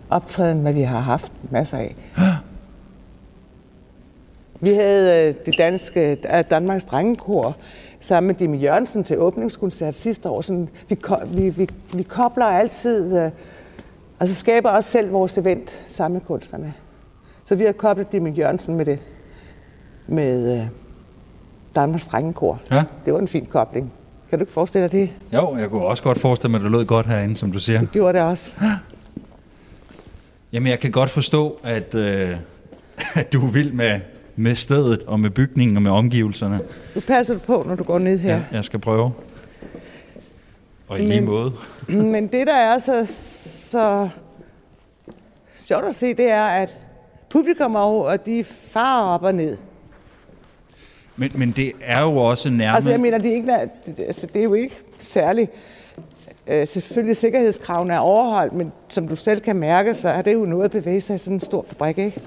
optræden, hvad vi har haft masser af. Vi havde øh, det danske Danmarks Drengekor sammen med Dimi Jørgensen til åbningskoncert sidste år. Sådan, vi, vi, vi, vi kobler altid, øh, og så skaber også selv vores event sammen med kunstnerne. Så vi har koblet Dimi Jørgensen med det, med øh, Danmarks Drengekor. Ja. Det var en fin kobling. Kan du ikke forestille dig det? Jo, jeg kunne også godt forestille mig, at det lød godt herinde, som du siger. Det gjorde det også. Jamen, jeg kan godt forstå, at, øh, at du er vild med, med stedet og med bygningen og med omgivelserne. Du passer på, når du går ned her. Ja, jeg skal prøve. Og i men, lige måde. men det, der er så, så sjovt at se, det er, at publikum og de farer op og ned. Men, men det er jo også nærmest... Altså jeg mener, det er, ikke, altså, det er jo ikke særligt... Øh, selvfølgelig sikkerhedskravene er overholdt, men som du selv kan mærke, så er det jo noget at bevæge sig i sådan en stor fabrik, ikke?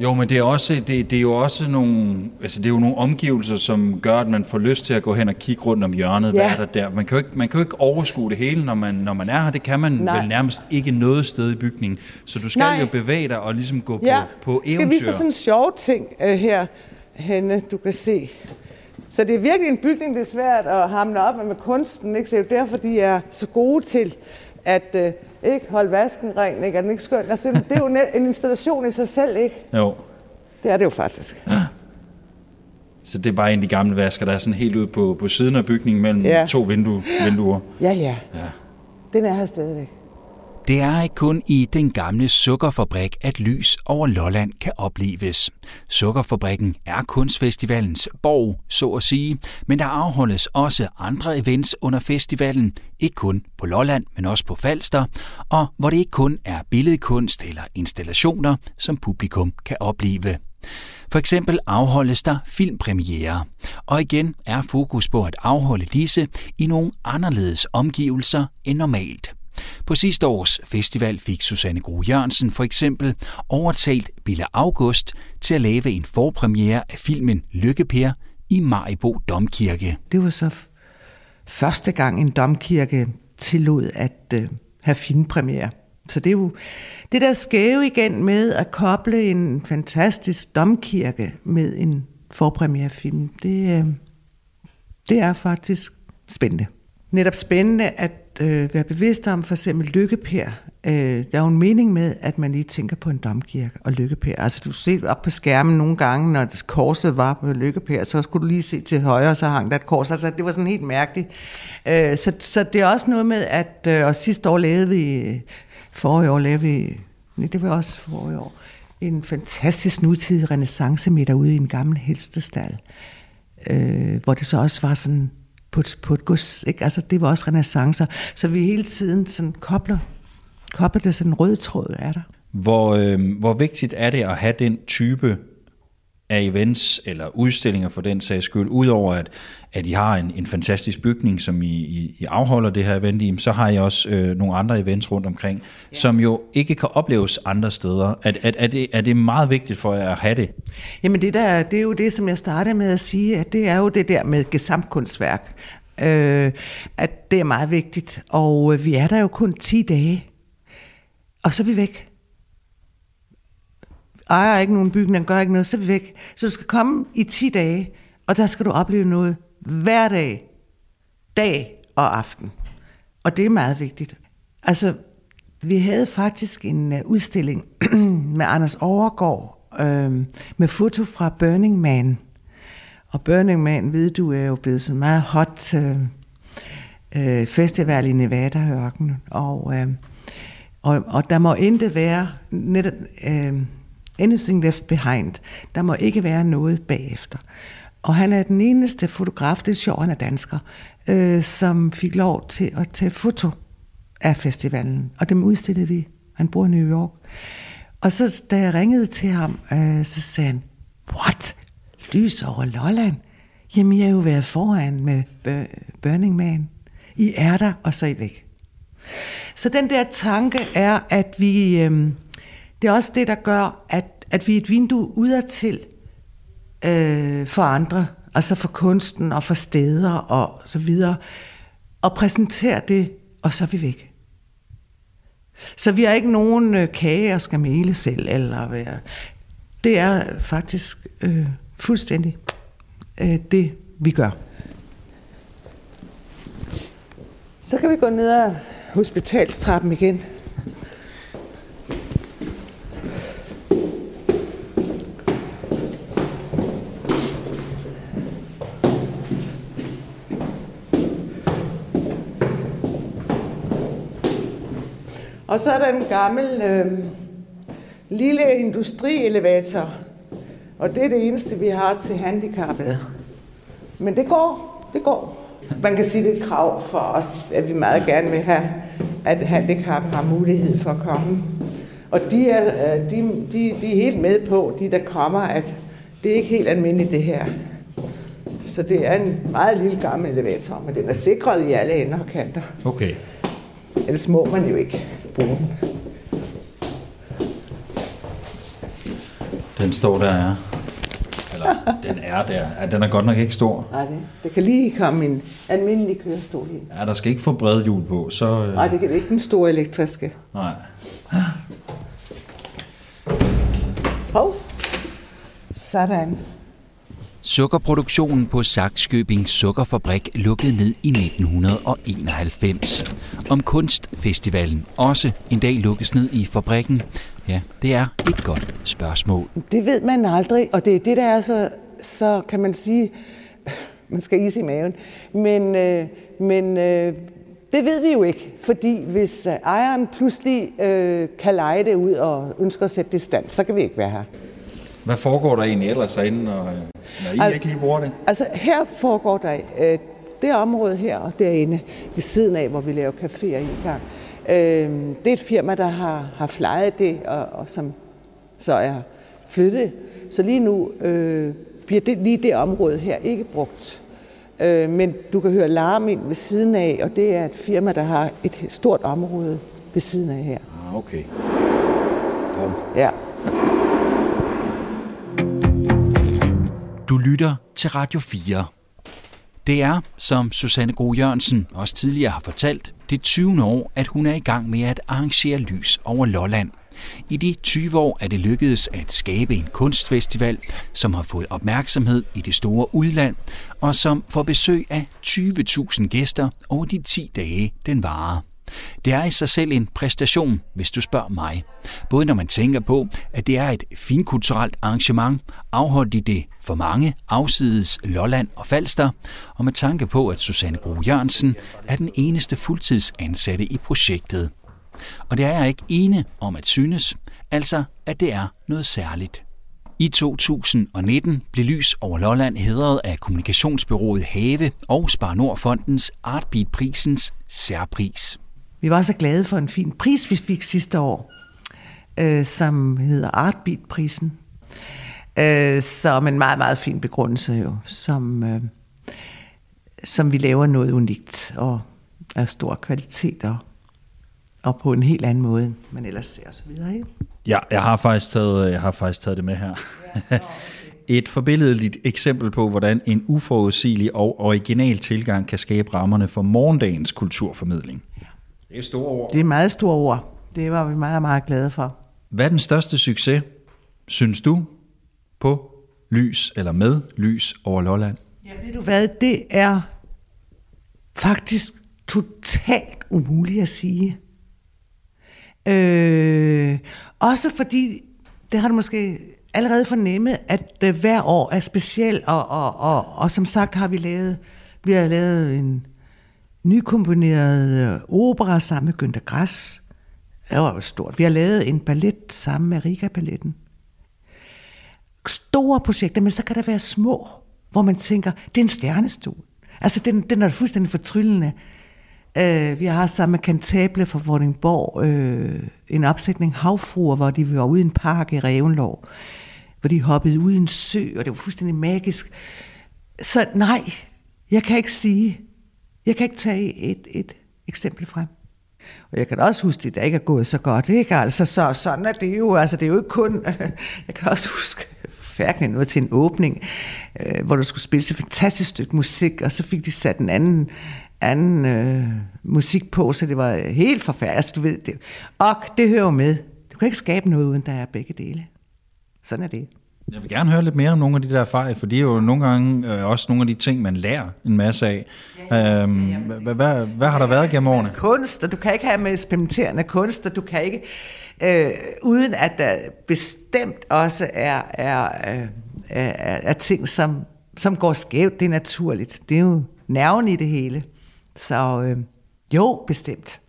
Jo, men det er, også, det, det er jo også nogle, altså det er jo nogle omgivelser, som gør, at man får lyst til at gå hen og kigge rundt om hjørnet. Ja. Hvad er der der? Man kan, jo ikke, man kan jo ikke overskue det hele, når man, når man er her. Det kan man Nej. vel nærmest ikke noget sted i bygningen. Så du skal Nej. jo bevæge dig og ligesom gå ja. på, på eventyr. Jeg skal vise dig sådan en sjov ting uh, her henne, du kan se. Så det er virkelig en bygning, det er svært at hamle op med kunsten. Ikke? Så det er derfor, de er så gode til at øh, ikke holde vasken ren. Ikke? Er den ikke skøn? Altså, det er jo en installation i sig selv, ikke? Jo. Det er det jo faktisk. Ja. Så det er bare en af de gamle vasker, der er sådan helt ude på, på siden af bygningen mellem ja. to vindue, vinduer. Ja, ja, ja. Den er her stadigvæk. Det er ikke kun i den gamle sukkerfabrik, at lys over Lolland kan opleves. Sukkerfabrikken er kunstfestivalens borg, så at sige, men der afholdes også andre events under festivalen, ikke kun på Lolland, men også på Falster, og hvor det ikke kun er billedkunst eller installationer, som publikum kan opleve. For eksempel afholdes der filmpremiere, og igen er fokus på at afholde disse i nogle anderledes omgivelser end normalt. På sidste års festival fik Susanne Gro Jørgensen for eksempel overtalt Bille August til at lave en forpremiere af filmen Lykkeper i Maribo Domkirke. Det var så første gang en domkirke tillod at øh, have filmpremiere. Så det er jo det der skæve igen med at koble en fantastisk domkirke med en forpremierefilm, det, øh, det er faktisk spændende. Netop spændende at øh, være bevidst om for eksempel lykkepær. Øh, der er jo en mening med, at man lige tænker på en domkirke og lykkepær. Altså du ser op på skærmen nogle gange, når korset var på lykkepær, så skulle du lige se til højre, så hang der et kors. Altså det var sådan helt mærkeligt. Øh, så, så det er også noget med, at øh, og sidste år lavede vi, forrige år lavede vi, nej, det var også forrige år, en fantastisk nutidig renaissance med ude i en gammel helstestal, øh, hvor det så også var sådan på et, på et gods. Ikke? Altså, det var også renaissancer. Så vi hele tiden sådan kobler, kobler det sådan en rød tråd er der. Hvor, øh, hvor vigtigt er det at have den type af events eller udstillinger for den sags skyld, udover at, at I har en, en fantastisk bygning, som I, I, I afholder det her event i, så har I også øh, nogle andre events rundt omkring, ja. som jo ikke kan opleves andre steder. Er, er, er, det, er det meget vigtigt for jer at have det? Jamen det, der, det er jo det, som jeg startede med at sige, at det er jo det der med gesamtkunstværk. Øh, at det er meget vigtigt, og øh, vi er der jo kun 10 dage, og så er vi væk ejer ikke nogen bygning, gør ikke noget, så er vi væk. Så du skal komme i 10 dage, og der skal du opleve noget hver dag, dag og aften. Og det er meget vigtigt. Altså, vi havde faktisk en øh, udstilling med Anders Overgaard, øh, med foto fra Burning Man. Og Burning Man, ved du, er jo blevet så meget hot øh, øh, festival i Nevada-ørkenen. Og, øh, og, og der må ikke være netop... Øh, Anything left behind. Der må ikke være noget bagefter. Og han er den eneste fotograf, det er sjovt, han er dansker, øh, som fik lov til at tage foto af festivalen. Og dem udstillede vi. Han bor i New York. Og så da jeg ringede til ham, øh, så sagde han, what? Lys over Lolland? Jamen, jeg har jo været foran med Burning Man. I er der, og så er I væk. Så den der tanke er, at vi... Øh, det er også det, der gør, at, at vi er et vindue udadtil øh, for andre, altså for kunsten og for steder og så videre, og præsenterer det, og så er vi væk. Så vi har ikke nogen øh, kage og skal male selv, eller være. Det er faktisk øh, fuldstændig øh, det, vi gør. Så kan vi gå ned ad hospitalstrappen igen. Og så er der en gammel øh, lille industrielevator, og det er det eneste, vi har til handicappede. Men det går, det går. Man kan sige, det er et krav for os, at vi meget gerne vil have, at handicap har mulighed for at komme. Og de er, øh, de, de, de er helt med på, de der kommer, at det er ikke helt almindeligt det her. Så det er en meget lille gammel elevator, men den er sikret i alle ender og kanter. Okay. Ellers må man jo ikke bruge den. Den står der, ja. Eller, den er der. Ja, den er godt nok ikke stor. Nej, det, det kan lige komme en almindelig kørestol ind. Ja, der skal ikke få brede hjul på, så... Øh... Nej, det kan ikke den store elektriske. Nej. Hov. Sådan. Sukkerproduktionen på Saxkøbing Sukkerfabrik lukkede ned i 1991. Om kunstfestivalen også en dag lukkes ned i fabrikken, ja, det er et godt spørgsmål. Det ved man aldrig, og det er det, der er så, så kan man sige, man skal is i maven. Men, øh, men øh, det ved vi jo ikke, fordi hvis øh, ejeren pludselig øh, kan lege det ud og ønsker at sætte det i stand, så kan vi ikke være her. Hvad foregår der egentlig ellers herinde, når, når I Al- ikke lige bruger det? Altså her foregår der øh, det område her og derinde ved siden af, hvor vi laver caféer i gang. Øh, det er et firma, der har, har flejet det, og, og som så er flyttet. Så lige nu øh, bliver det, lige det område her ikke brugt. Øh, men du kan høre larm ind ved siden af, og det er et firma, der har et stort område ved siden af her. Ah, okay. Bum. Ja. Du lytter til Radio 4. Det er, som Susanne Gro Jørgensen også tidligere har fortalt, det 20. år, at hun er i gang med at arrangere lys over Lolland. I de 20 år er det lykkedes at skabe en kunstfestival, som har fået opmærksomhed i det store udland, og som får besøg af 20.000 gæster over de 10 dage, den varer. Det er i sig selv en præstation, hvis du spørger mig. Både når man tænker på, at det er et finkulturelt arrangement, afholdt i det for mange afsides Lolland og Falster, og med tanke på, at Susanne Gro Jørgensen er den eneste fuldtidsansatte i projektet. Og det er jeg ikke ene om at synes, altså at det er noget særligt. I 2019 blev Lys over Lolland hedret af kommunikationsbyrået Have og Spar Nordfondens Artbeat-prisens særpris. Vi var så glade for en fin pris, vi fik sidste år, øh, som hedder Artbeat-prisen. Øh, som en meget, meget fin begrundelse jo, som, øh, som vi laver noget unikt og af stor kvalitet og, og på en helt anden måde, man ellers ser osv. Ikke? Ja, jeg har faktisk taget, jeg har faktisk taget det med her. Et forbilledeligt eksempel på, hvordan en uforudsigelig og original tilgang kan skabe rammerne for morgendagens kulturformidling. Det er store ord. Det er meget store ord. Det var vi meget, meget glade for. Hvad er den største succes, synes du, på lys eller med lys over Lolland? Ja, ved du hvad, det er faktisk totalt umuligt at sige. Øh, også fordi, det har du måske allerede fornemmet, at øh, hver år er speciel, og, og, og, og som sagt har vi lavet, vi har lavet en nykomponerede øh, opera sammen med Günther Grass. Det var jo stort. Vi har lavet en ballet sammen med Riga Balletten. Store projekter, men så kan der være små, hvor man tænker, det er en stjernestol. Altså, den, den er fuldstændig fortryllende. Uh, vi har sammen med Kantable fra Vordingborg uh, en opsætning havfruer, hvor de var ude i en park i Revenlov, hvor de hoppede ud i en sø, og det var fuldstændig magisk. Så nej, jeg kan ikke sige, jeg kan ikke tage et, et eksempel frem. Og jeg kan også huske, at det ikke er gået så godt. Ikke? Altså, så, sådan er det jo. Altså, det er jo ikke kun... Jeg kan også huske færdig noget til en åbning, øh, hvor der skulle spilles et fantastisk stykke musik, og så fik de sat en anden, anden øh, musik på, så det var helt forfærdeligt. Altså, du ved det. Og det hører jo med. Du kan ikke skabe noget, uden der er begge dele. Sådan er det. Jeg vil gerne høre lidt mere om nogle af de der fejl, for det er jo nogle gange øh, også nogle af de ting, man lærer en masse af. Øhm, hvad, hvad, hvad har der været gennem årene? Kunst, og du kan ikke have med eksperimenterende kunst, og du kan ikke, øh, uden at der bestemt også er, er, øh, er, er ting, som, som går skævt. Det er naturligt. Det er jo nerven i det hele. Så øh, jo, bestemt.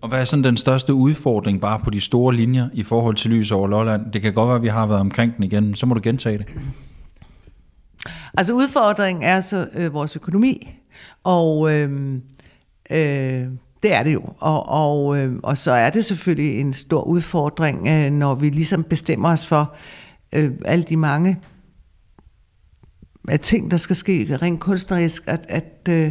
Og hvad er sådan den største udfordring bare på de store linjer i forhold til lys over Lolland? Det kan godt være, at vi har været omkring den igen, så må du gentage det. Altså udfordringen er så øh, vores økonomi, og øh, øh, det er det jo. Og, og, øh, og så er det selvfølgelig en stor udfordring, øh, når vi ligesom bestemmer os for øh, alle de mange af ting, der skal ske rent kunstnerisk, at, at øh,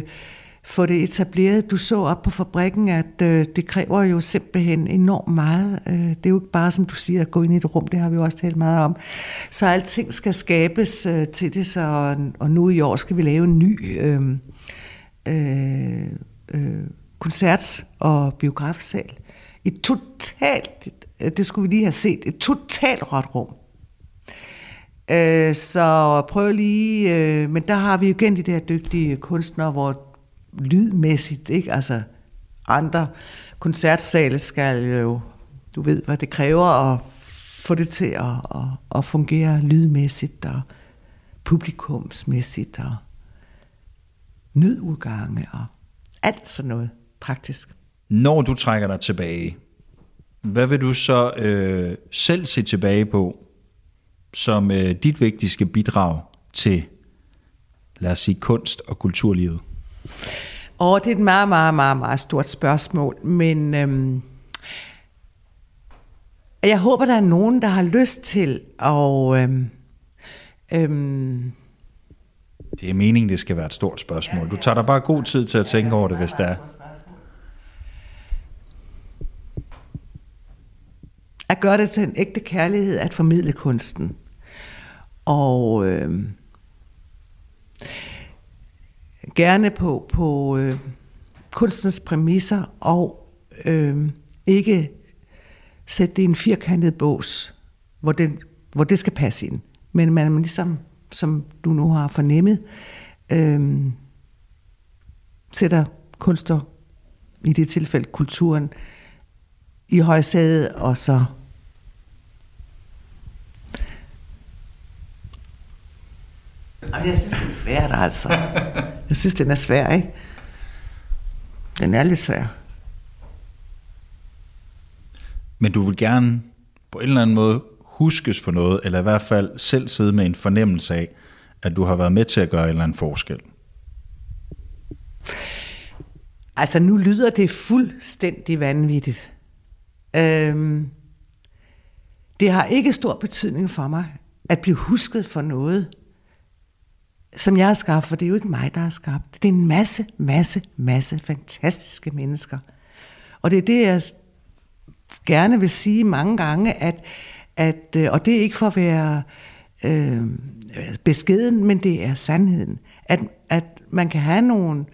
få det etableret. Du så op på fabrikken, at øh, det kræver jo simpelthen enormt meget. Øh, det er jo ikke bare, som du siger, at gå ind i et rum, det har vi jo også talt meget om. Så alting skal skabes øh, til det, så, og nu i år skal vi lave en ny øh, øh, øh, koncert- og biografsal. Et totalt, det skulle vi lige have set, et totalt råt rum. Øh, så prøv lige, øh, men der har vi jo igen de der dygtige kunstnere, hvor lydmæssigt, ikke? Altså andre koncertsale skal jo, du ved, hvad det kræver at få det til at, at, at fungere lydmæssigt og publikumsmæssigt og nødudgange og alt sådan noget praktisk. Når du trækker dig tilbage, hvad vil du så øh, selv se tilbage på som øh, dit vigtigste bidrag til, lad os sige, kunst- og kulturlivet? Og det er et meget, meget, meget, meget stort spørgsmål, men øhm, jeg håber, der er nogen, der har lyst til at øhm, øhm, det er meningen, det skal være et stort spørgsmål. Du tager dig bare god tid til at tænke over det, hvis det er. At gøre det til en ægte kærlighed, at formidle kunsten. Og øh, gerne på, på øh, kunstens præmisser, og øh, ikke sætte det i en firkantet bås, hvor det, hvor det skal passe ind. Men man ligesom, som du nu har fornemmet, øh, sætter kunster, i det tilfælde kulturen, i højsædet, og så Jamen, jeg synes, det er svært, altså. Jeg synes, den er svær, ikke? Den er lidt svær. Men du vil gerne på en eller anden måde huskes for noget, eller i hvert fald selv sidde med en fornemmelse af, at du har været med til at gøre en eller anden forskel. Altså, nu lyder det fuldstændig vanvittigt. Øhm, det har ikke stor betydning for mig at blive husket for noget, som jeg har skabt, for det er jo ikke mig, der har skabt. Det er en masse, masse, masse fantastiske mennesker. Og det er det, jeg gerne vil sige mange gange, at, at øh, og det er ikke for at være øh, beskeden, men det er sandheden. At, at man kan have nogle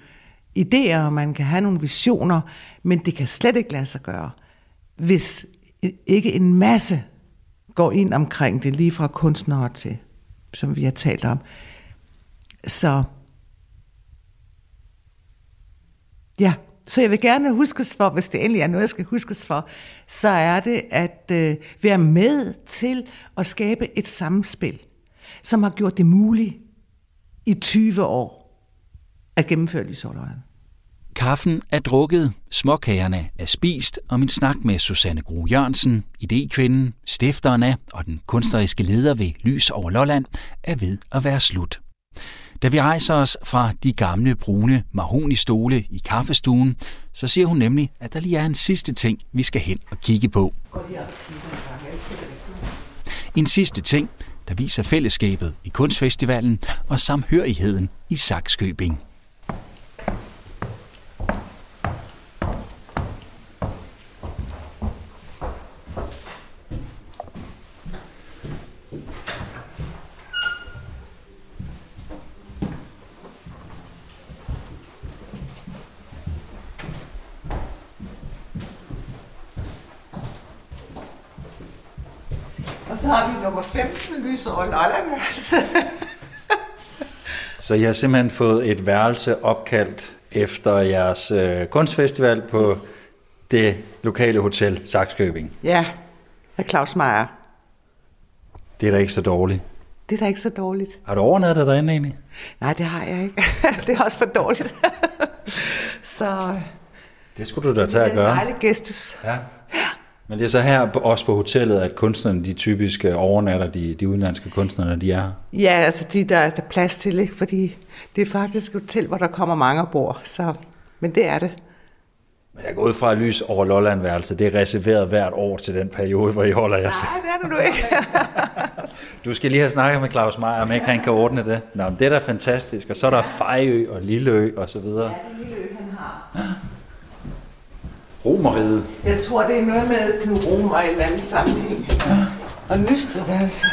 idéer, og man kan have nogle visioner, men det kan slet ikke lade sig gøre, hvis ikke en masse går ind omkring det, lige fra kunstnere til, som vi har talt om. Så ja, så jeg vil gerne huskes for, hvis det endelig er noget, jeg skal huskes for, så er det at øh, være med til at skabe et samspil, som har gjort det muligt i 20 år at gennemføre lysårløjen. Kaffen er drukket, småkagerne er spist, og min snak med Susanne Gro Jørgensen, idékvinden, stifteren af og den kunstneriske leder ved Lys over Lolland, er ved at være slut. Da vi rejser os fra de gamle brune mahonistole i kaffestuen, så siger hun nemlig, at der lige er en sidste ting, vi skal hen og kigge på. En sidste ting, der viser fællesskabet i kunstfestivalen og samhørigheden i Saxkøbing. Og så har vi nummer 15, lys over Lolland så jeg har simpelthen fået et værelse opkaldt efter jeres øh, kunstfestival på yes. det lokale hotel Saxkøbing. Ja, af Claus Meier. Det er da ikke så dårligt. Det er da ikke så dårligt. Har du overnattet derinde egentlig? Nej, det har jeg ikke. det er også for dårligt. så... Det skulle du da tage at gøre. Det er en dejlig gestus. Ja. Men det er så her også på hotellet, at kunstnerne, de typiske overnatter, de, de udenlandske kunstnere, de er Ja, altså de der, der er plads til, ikke? fordi det er faktisk et hotel, hvor der kommer mange bor. Så, men det er det. Men jeg går ud fra, at lys over Lollandværelse, det er reserveret hvert år til den periode, hvor I holder jeres Nej, det er det nu ikke. du skal lige have snakket med Claus Meier, om ikke han kan ordne det. Nå, men det er da fantastisk. Og så er der Fejø og Lilleø og så videre. Ja, det er Lilleø, han har. Romeriet. Jeg tror, det er noget med Knud Romer i eller sammenhæng. Ja. Og lysteværelse.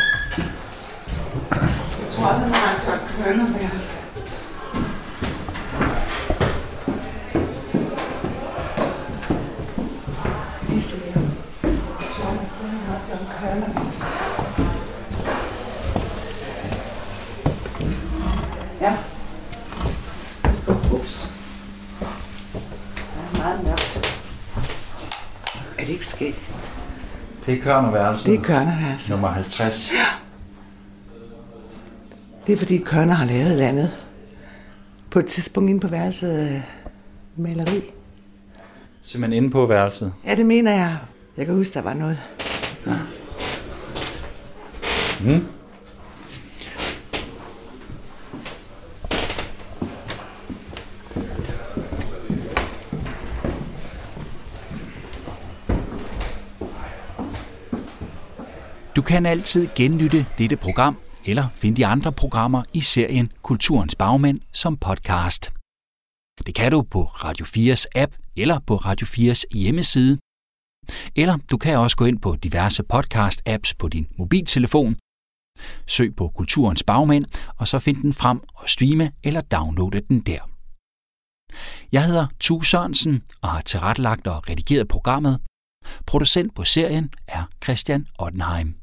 Jeg tror også, han har gjort kønnerværelse. Jeg skal lige se her. Jeg tror, han stadig har gjort kønnerværelse. Ja. Ups. Det er meget mørkt. Er det er Kørnerværelset. Det er Kørnerværelset. Nummer 50. Ja. Det er fordi Kørner har lavet landet. På et tidspunkt inde på værelset øh, maleri. Simpelthen inde på værelset? Ja, det mener jeg. Jeg kan huske, der var noget. Ja. Mm. Kan altid genlytte dette program eller finde de andre programmer i serien Kulturens Bagmænd som podcast. Det kan du på Radio 4's app eller på Radio 4's hjemmeside. Eller du kan også gå ind på diverse podcast-apps på din mobiltelefon. Søg på Kulturens Bagmænd, og så find den frem og streame eller downloade den der. Jeg hedder Tu Sørensen og har tilrettelagt og redigeret programmet. Producent på serien er Christian Ottenheim.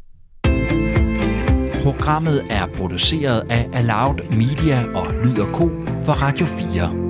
Programmet er produceret af Aloud Media og Lyd Co. for Radio 4.